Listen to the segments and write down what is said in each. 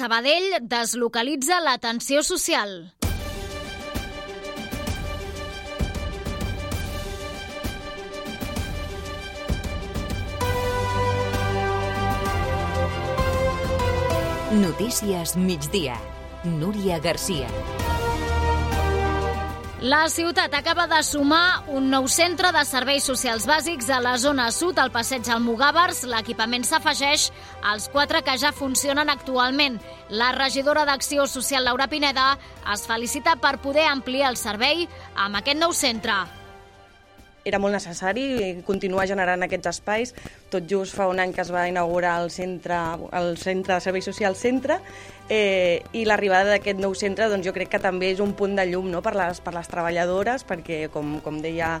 Sabadell deslocalitza l'atenció social. Notícies migdia. Núria Garcia. La ciutat acaba de sumar un nou centre de serveis socials bàsics a la zona sud, al passeig Almogàvers. L'equipament s'afegeix als quatre que ja funcionen actualment. La regidora d'Acció Social, Laura Pineda, es felicita per poder ampliar el servei amb aquest nou centre era molt necessari continuar generant aquests espais. Tot just fa un any que es va inaugurar el centre, el centre de serveis socials centre eh, i l'arribada d'aquest nou centre doncs, jo crec que també és un punt de llum no? per, les, per les treballadores perquè, com, com deia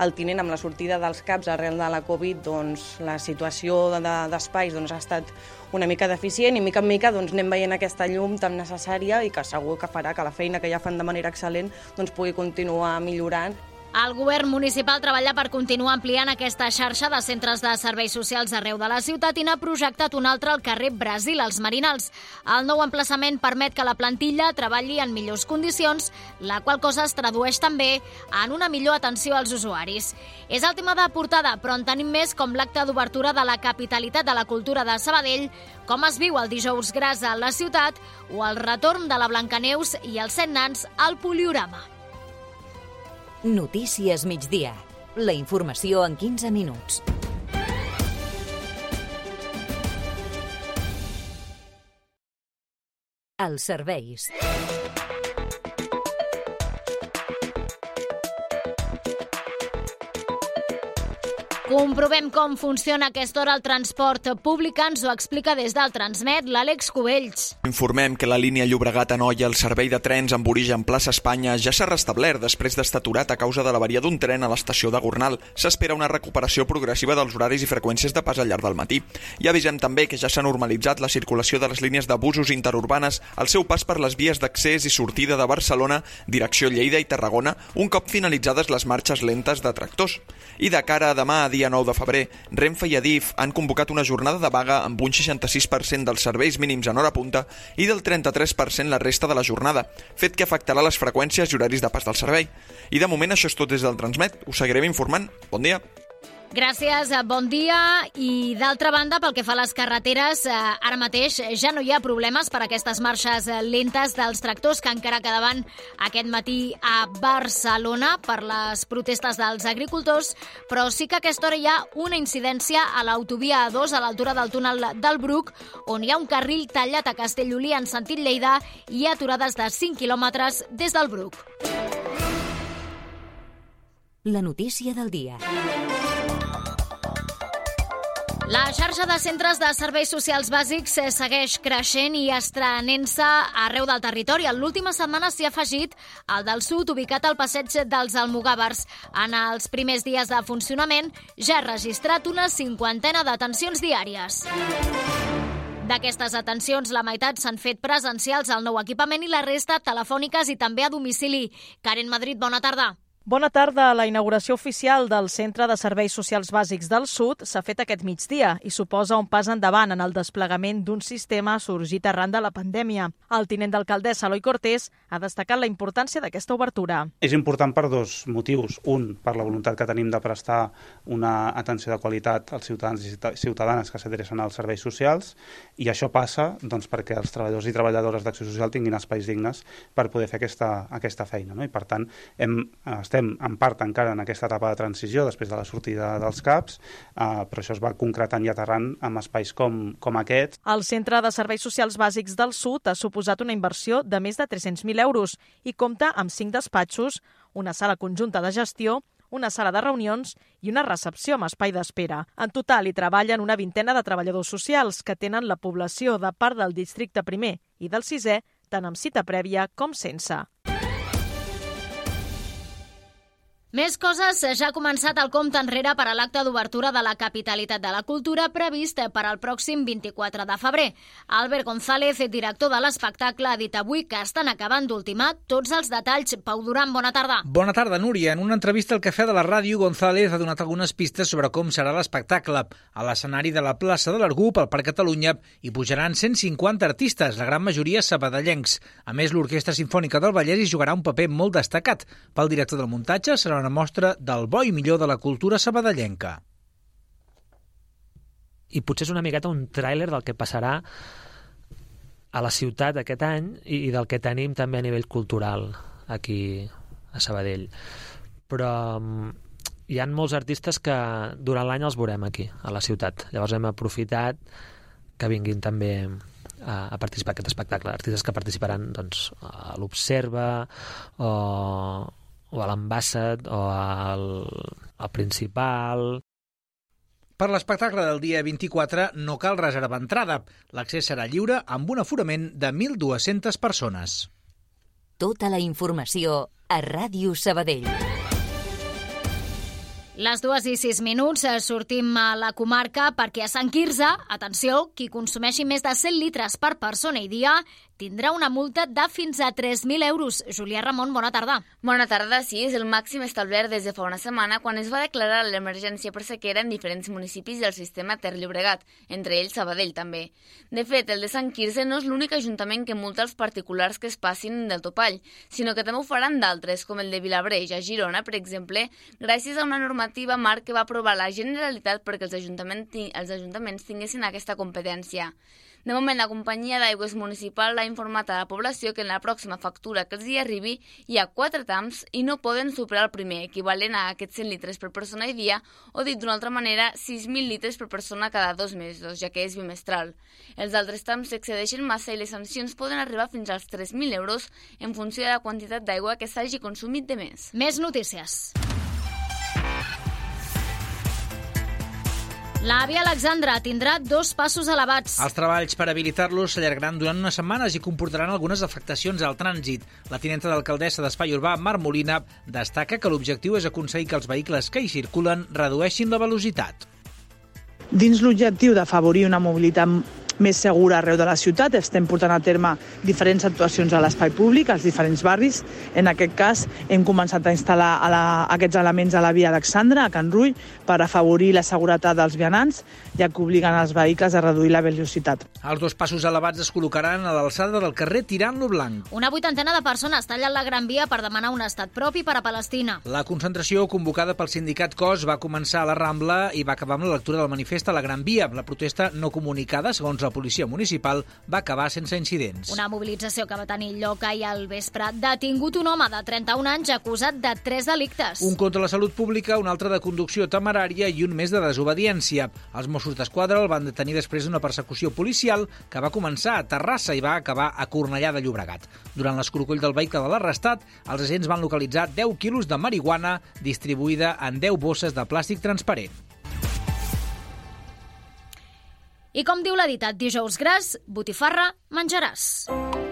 el tinent, amb la sortida dels CAPs arrel de la Covid, doncs, la situació d'espais de, doncs, ha estat una mica deficient i mica en mica doncs, anem veient aquesta llum tan necessària i que segur que farà que la feina que ja fan de manera excel·lent doncs, pugui continuar millorant. El govern municipal treballa per continuar ampliant aquesta xarxa de centres de serveis socials arreu de la ciutat i n'ha projectat un altre al carrer Brasil, als Marinals. El nou emplaçament permet que la plantilla treballi en millors condicions, la qual cosa es tradueix també en una millor atenció als usuaris. És el tema de portada, però en tenim més com l'acte d'obertura de la capitalitat de la cultura de Sabadell, com es viu el dijous gras a la ciutat o el retorn de la Blancaneus i els set nans al poliorama. Notícies migdia. La informació en 15 minuts. Els serveis. Comprovem com funciona a aquesta hora el transport públic. Ens ho explica des del Transmet l'Àlex Cubells. Informem que la línia Llobregat-Anoia, el servei de trens amb origen plaça Espanya, ja s'ha restablert després d'estar aturat a causa de l'averia d'un tren a l'estació de Gornal. S'espera una recuperació progressiva dels horaris i freqüències de pas al llarg del matí. I avisem també que ja s'ha normalitzat la circulació de les línies de busos interurbanes al seu pas per les vies d'accés i sortida de Barcelona, direcció Lleida i Tarragona, un cop finalitzades les marxes lentes de tractors. I de cara a demà, a dia 9 de febrer, Renfe i Adif han convocat una jornada de vaga amb un 66% dels serveis mínims en hora punta i del 33% la resta de la jornada, fet que afectarà les freqüències i horaris de pas del servei. I de moment això és tot des del Transmet. Us seguirem informant. Bon dia. Gràcies, eh, bon dia. I d'altra banda, pel que fa a les carreteres, eh, ara mateix ja no hi ha problemes per aquestes marxes eh, lentes dels tractors que encara quedaven aquest matí a Barcelona per les protestes dels agricultors, però sí que a aquesta hora hi ha una incidència a l'autovia A2 a l'altura del túnel del Bruc, on hi ha un carril tallat a Castellolí en sentit Lleida i aturades de 5 quilòmetres des del Bruc. La notícia del dia. La xarxa de centres de serveis socials bàsics eh, segueix creixent i estrenent-se arreu del territori. En l'última setmana s'hi ha afegit el del sud, ubicat al passeig dels Almogàvers. En els primers dies de funcionament ja ha registrat una cinquantena d'atencions diàries. D'aquestes atencions, la meitat s'han fet presencials al nou equipament i la resta telefòniques i també a domicili. Karen Madrid, bona tarda. Bona tarda. La inauguració oficial del Centre de Serveis Socials Bàsics del Sud s'ha fet aquest migdia i suposa un pas endavant en el desplegament d'un sistema sorgit arran de la pandèmia. El tinent d'alcaldessa, Eloi Cortés, ha destacat la importància d'aquesta obertura. És important per dos motius. Un, per la voluntat que tenim de prestar una atenció de qualitat als ciutadans i ciutadanes que s'adrecen als serveis socials i això passa doncs, perquè els treballadors i treballadores d'Acció Social tinguin espais dignes per poder fer aquesta, aquesta feina. No? I, per tant, hem estem en part encara en aquesta etapa de transició després de la sortida dels CAPs, eh, però això es va concretant i aterrant amb espais com, com aquest. El Centre de Serveis Socials Bàsics del Sud ha suposat una inversió de més de 300.000 euros i compta amb cinc despatxos, una sala conjunta de gestió, una sala de reunions i una recepció amb espai d'espera. En total hi treballen una vintena de treballadors socials que tenen la població de part del districte primer i del sisè, tant amb cita prèvia com sense. Més coses, ja ha començat el compte enrere per a l'acte d'obertura de la capitalitat de la cultura previst per al pròxim 24 de febrer. Albert González, director de l'espectacle, ha dit avui que estan acabant d'ultimar tots els detalls. Pau Duran, bona tarda. Bona tarda, Núria. En una entrevista al Cafè de la Ràdio, González ha donat algunes pistes sobre com serà l'espectacle. A l'escenari de la plaça de l'Argú, pel Parc Catalunya, hi pujaran 150 artistes, la gran majoria sabadellencs. A més, l'Orquestra Simfònica del Vallès hi jugarà un paper molt destacat. Pel director del muntatge serà una mostra del bo i millor de la cultura sabadellenca. I potser és una miqueta un tràiler del que passarà a la ciutat aquest any i del que tenim també a nivell cultural aquí a Sabadell. Però mm, hi han molts artistes que durant l'any els veurem aquí, a la ciutat. Llavors hem aprofitat que vinguin també a, a participar en aquest espectacle. Artistes que participaran doncs, a l'Observa o, o a l'Ambassad o al, al Principal. Per l'espectacle del dia 24 no cal reservar entrada. L'accés serà lliure amb un aforament de 1.200 persones. Tota la informació a Ràdio Sabadell. Les dues i sis minuts eh, sortim a la comarca perquè a Sant Quirze, atenció, qui consumeixi més de 100 litres per persona i dia tindrà una multa de fins a 3.000 euros. Julià Ramon, bona tarda. Bona tarda, sí, és el màxim establert des de fa una setmana quan es va declarar l'emergència per sequera en diferents municipis del sistema Ter Llobregat, entre ells Sabadell també. De fet, el de Sant Quirze no és l'únic ajuntament que multa els particulars que es passin del topall, sinó que també ho faran d'altres, com el de Vilabreig, a Girona, per exemple, gràcies a una normativa marc que va aprovar la Generalitat perquè els ajuntaments, els ajuntaments tinguessin aquesta competència. De moment, la companyia d'aigües municipal ha informat a la població que en la pròxima factura que els hi arribi hi ha quatre tams i no poden superar el primer, equivalent a aquests 100 litres per persona i dia, o dit d'una altra manera, 6.000 litres per persona cada dos mesos, ja que és bimestral. Els altres tams s'excedeixen massa i les sancions poden arribar fins als 3.000 euros en funció de la quantitat d'aigua que s'hagi consumit de més. Més notícies. La via Alexandra tindrà dos passos elevats. Els treballs per habilitar-los s'allargaran durant unes setmanes i comportaran algunes afectacions al trànsit. La tinenta d'alcaldessa d'Espai Urbà, Mar Molina, destaca que l'objectiu és aconseguir que els vehicles que hi circulen redueixin la velocitat. Dins l'objectiu d'afavorir una mobilitat més segura arreu de la ciutat. Estem portant a terme diferents actuacions a l'espai públic, als diferents barris. En aquest cas, hem començat a instal·lar a la, aquests elements a la via Alexandra, a Can Rull, per afavorir la seguretat dels vianants, ja que obliguen els vehicles a reduir la velocitat. Els dos passos elevats es col·locaran a l'alçada del carrer Tirant-lo Blanc. Una vuitantena de persones tallen la Gran Via per demanar un estat propi per a Palestina. La concentració convocada pel sindicat COS va començar a la Rambla i va acabar amb la lectura del manifest a la Gran Via. La protesta no comunicada, segons la policia municipal va acabar sense incidents. Una mobilització que va tenir lloc ahir al vespre. Detingut un home de 31 anys acusat de tres delictes. Un contra la salut pública, un altre de conducció temerària i un més de desobediència. Els Mossos d'Esquadra el van detenir després d'una persecució policial que va començar a Terrassa i va acabar a Cornellà de Llobregat. Durant l'escrocoll del vehicle de l'arrestat, els agents van localitzar 10 quilos de marihuana distribuïda en 10 bosses de plàstic transparent. I com diu la dita, dijous gras, botifarra, menjaràs.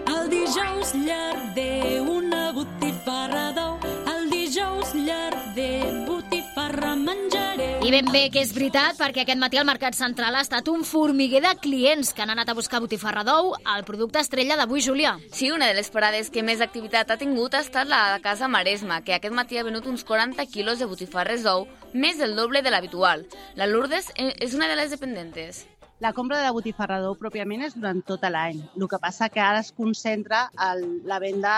El dijous llarder, una botifarra d'ou. El dijous llarder, botifarra menjaré. I ben bé que és veritat, perquè aquest matí al Mercat Central ha estat un formiguer de clients que han anat a buscar botifarra d'ou, el producte estrella d'avui, Júlia. Sí, una de les parades que més activitat ha tingut ha estat la de Casa Maresma, que aquest matí ha venut uns 40 quilos de botifarres d'ou, més del doble de l'habitual. La Lourdes eh, és una de les dependentes. La compra de la botifarra d'ou pròpiament és durant tot l'any. El que passa que ara es concentra el, la venda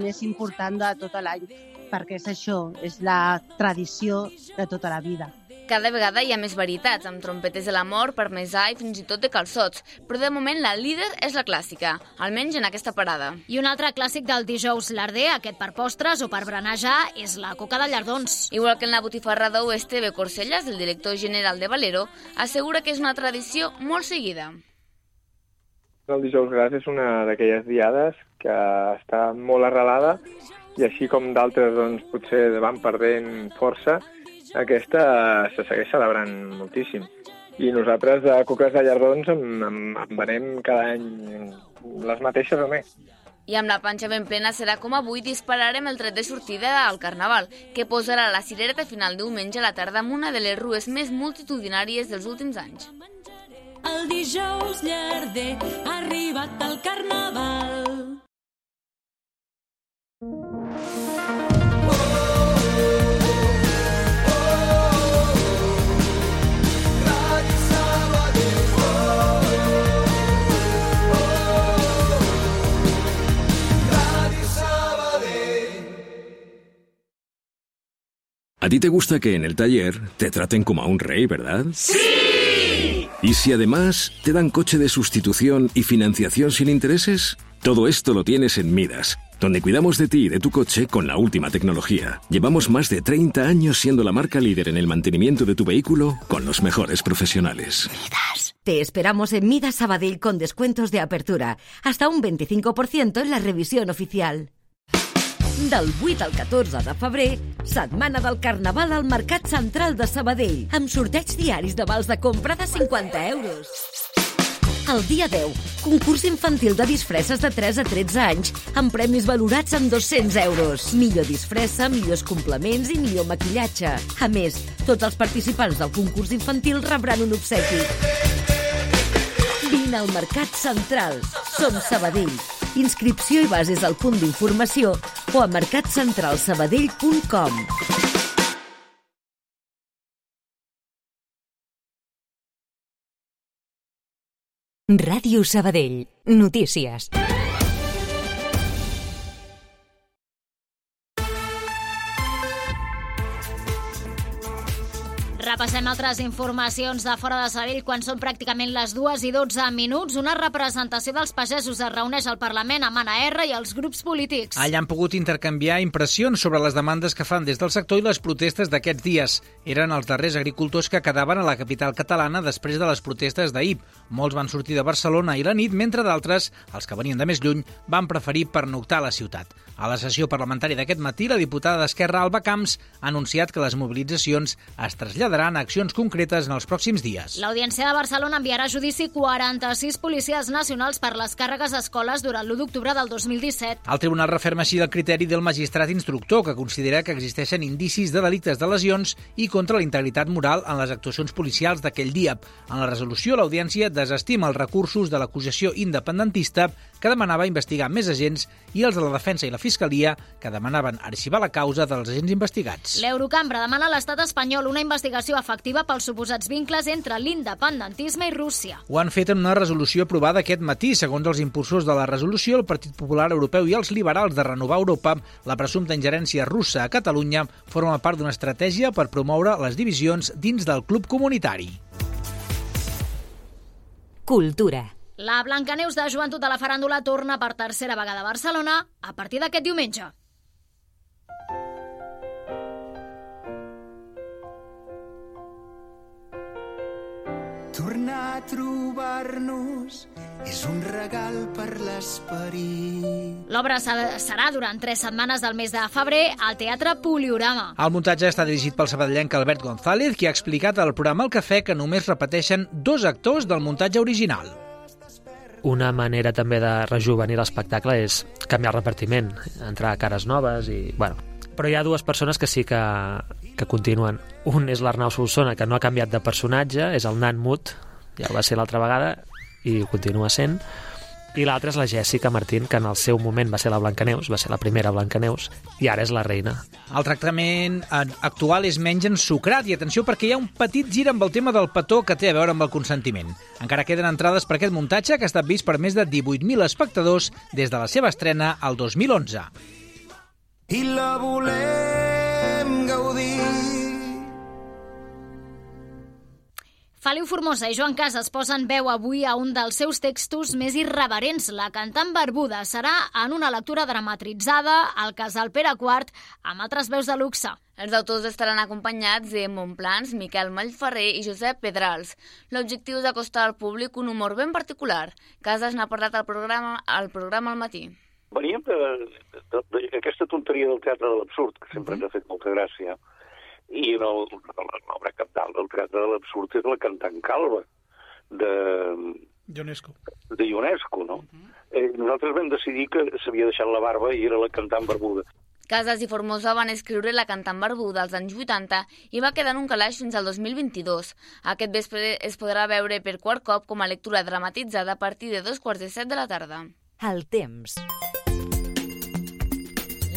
més important de tot l'any, perquè és això, és la tradició de tota la vida. Cada vegada hi ha més varietats, amb trompetes de l'amor, parmesà i fins i tot de calçots, però de moment la líder és la clàssica, almenys en aquesta parada. I un altre clàssic del dijous larder, aquest per postres o per berenejar, és la coca de llardons. Igual que en la botifarra d'ou, Esteve Corsellas, el director general de Valero, assegura que és una tradició molt seguida. El dijous gras és una d'aquelles diades que està molt arrelada i així com d'altres doncs, potser van perdent força, aquesta se segueix celebrant moltíssim. I nosaltres de coques de llardons en, en, en venem cada any les mateixes o més. I amb la panxa ben plena serà com avui dispararem el tret de sortida al Carnaval, que posarà la cirereta final diumenge a la tarda amb una de les rues més multitudinàries dels últims anys. El dijous llarder ha arribat al Carnaval. A ti te gusta que en el taller te traten como a un rey, ¿verdad? ¡Sí! ¿Y si además te dan coche de sustitución y financiación sin intereses? Todo esto lo tienes en Midas, donde cuidamos de ti y de tu coche con la última tecnología. Llevamos más de 30 años siendo la marca líder en el mantenimiento de tu vehículo con los mejores profesionales. Te esperamos en Midas Sabadell con descuentos de apertura, hasta un 25% en la revisión oficial. Del 8 al 14 de febrer, setmana del Carnaval al Mercat Central de Sabadell, amb sorteig diaris de vals de compra de 50 euros. El dia 10, concurs infantil de disfresses de 3 a 13 anys, amb premis valorats en 200 euros. Millor disfressa, millors complements i millor maquillatge. A més, tots els participants del concurs infantil rebran un obsequi. Vine al Mercat Central. Som Sabadell. Inscripció i bases al punt d'informació o a mercatcentralsabadell.com. Ràdio Sabadell. Notícies. Repassem altres informacions de fora de Sabell quan són pràcticament les 2 i 12 minuts. Una representació dels pagesos es reuneix al Parlament amb Anna R i els grups polítics. Allà han pogut intercanviar impressions sobre les demandes que fan des del sector i les protestes d'aquests dies. Eren els darrers agricultors que quedaven a la capital catalana després de les protestes d'ahir. Molts van sortir de Barcelona i la nit, mentre d'altres, els que venien de més lluny, van preferir pernoctar a la ciutat. A la sessió parlamentària d'aquest matí, la diputada d'Esquerra, Alba Camps, ha anunciat que les mobilitzacions es traslladaran a accions concretes en els pròxims dies. L'Audiència de Barcelona enviarà a judici 46 policies nacionals per les càrregues a escoles durant l'1 d'octubre del 2017. El tribunal referma així el criteri del magistrat instructor, que considera que existeixen indicis de delictes de lesions i contra la integritat moral en les actuacions policials d'aquell dia. En la resolució, l'Audiència desestima els recursos de l'acusació independentista que demanava investigar més agents i els de la defensa i la fiscalia que demanaven arxivar la causa dels agents investigats. L'Eurocambra demana a l'estat espanyol una investigació efectiva pels suposats vincles entre l'independentisme i Rússia. Ho han fet en una resolució aprovada aquest matí. Segons els impulsors de la resolució, el Partit Popular Europeu i els liberals de Renovar Europa, la presumpta ingerència russa a Catalunya forma part d'una estratègia per promoure les divisions dins del club comunitari. Cultura. La Blancaneus de Joventut de la Faràndula torna per tercera vegada a Barcelona a partir d'aquest diumenge. Tornar a trobar-nos és un regal per l'esperit. L'obra se- serà durant tres setmanes del mes de febrer al Teatre Poliorama. El muntatge està dirigit pel sabadellenc Albert González, qui ha explicat al programa El Cafè que només repeteixen dos actors del muntatge original. Una manera també de rejuvenir l'espectacle és canviar el repartiment, entrar cares noves i... Bueno, però hi ha dues persones que sí que, que continuen. Un és l'Arnau Solsona, que no ha canviat de personatge, és el nan mut, ja ho va ser l'altra vegada, i ho continua sent. I l'altra és la Jèssica Martín, que en el seu moment va ser la Blancaneus, va ser la primera Blancaneus, i ara és la reina. El tractament eh, actual és menys ensucrat i atenció perquè hi ha un petit gir amb el tema del petó que té a veure amb el consentiment. Encara queden entrades per aquest muntatge que ha estat vist per més de 18.000 espectadors des de la seva estrena al 2011. I la volem gaudir. Feliu Formosa i Joan Casas posen veu avui a un dels seus textos més irreverents. La cantant barbuda serà en una lectura dramatitzada al Casal Pere IV amb altres veus de luxe. Els autors estaran acompanyats de Montplans, Miquel Mallferrer i Josep Pedrals. L'objectiu és acostar al públic un humor ben particular. Casas n'ha portat al programa, al programa al matí. Veníem d'aquesta tonteria del teatre de l'absurd, que sempre ens ha fet molta gràcia, i l'obra capdalt del teatre de l'absurd és la cantant calva de, UNESCO. de UNESCO, no? eh, nosaltres vam decidir que s'havia deixat la barba i era la cantant barbuda. Casas i Formosa van escriure la cantant barbuda als anys 80 i va quedar en un calaix fins al 2022. Aquest vespre es podrà veure per quart cop com a lectura dramatitzada a partir de dos quarts de set de la tarda. El temps.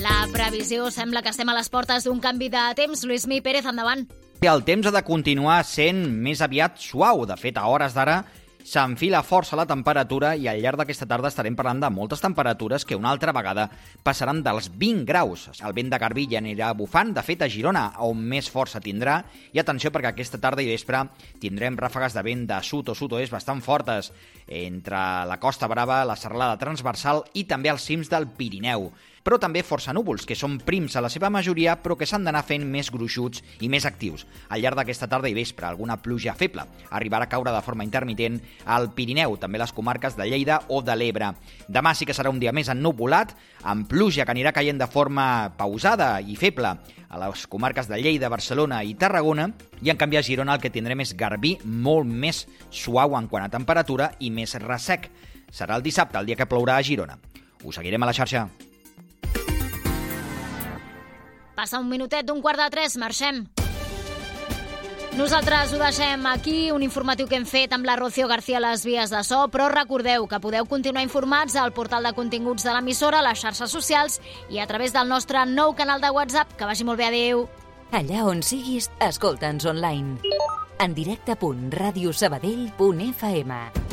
La previsió sembla que estem a les portes d'un canvi de temps. Lluís Mi Pérez, endavant. El temps ha de continuar sent més aviat suau. De fet, a hores d'ara s'enfila força la temperatura i al llarg d'aquesta tarda estarem parlant de moltes temperatures que una altra vegada passaran dels 20 graus. El vent de Garbí ja anirà bufant, de fet a Girona, on més força tindrà, i atenció perquè aquesta tarda i vespre tindrem ràfegues de vent de sud o sud-oest bastant fortes entre la Costa Brava, la serralada transversal i també els cims del Pirineu però també força núvols, que són prims a la seva majoria, però que s'han d'anar fent més gruixuts i més actius. Al llarg d'aquesta tarda i vespre, alguna pluja feble arribarà a caure de forma intermitent al Pirineu, també les comarques de Lleida o de l'Ebre. Demà sí que serà un dia més ennuvolat, amb pluja que anirà caient de forma pausada i feble a les comarques de Lleida, Barcelona i Tarragona, i en canvi a Girona el que tindrem és garbí molt més suau en quant a temperatura i més ressec. Serà el dissabte, el dia que plourà a Girona. Us seguirem a la xarxa. Passa un minutet d'un quart de tres, marxem. Nosaltres ho deixem aquí, un informatiu que hem fet amb la Rocío García a les vies de so, però recordeu que podeu continuar informats al portal de continguts de l'emissora, a les xarxes socials i a través del nostre nou canal de WhatsApp. Que vagi molt bé, adeu. Allà on siguis, escolta'ns online. En directe.radiosabadell.fm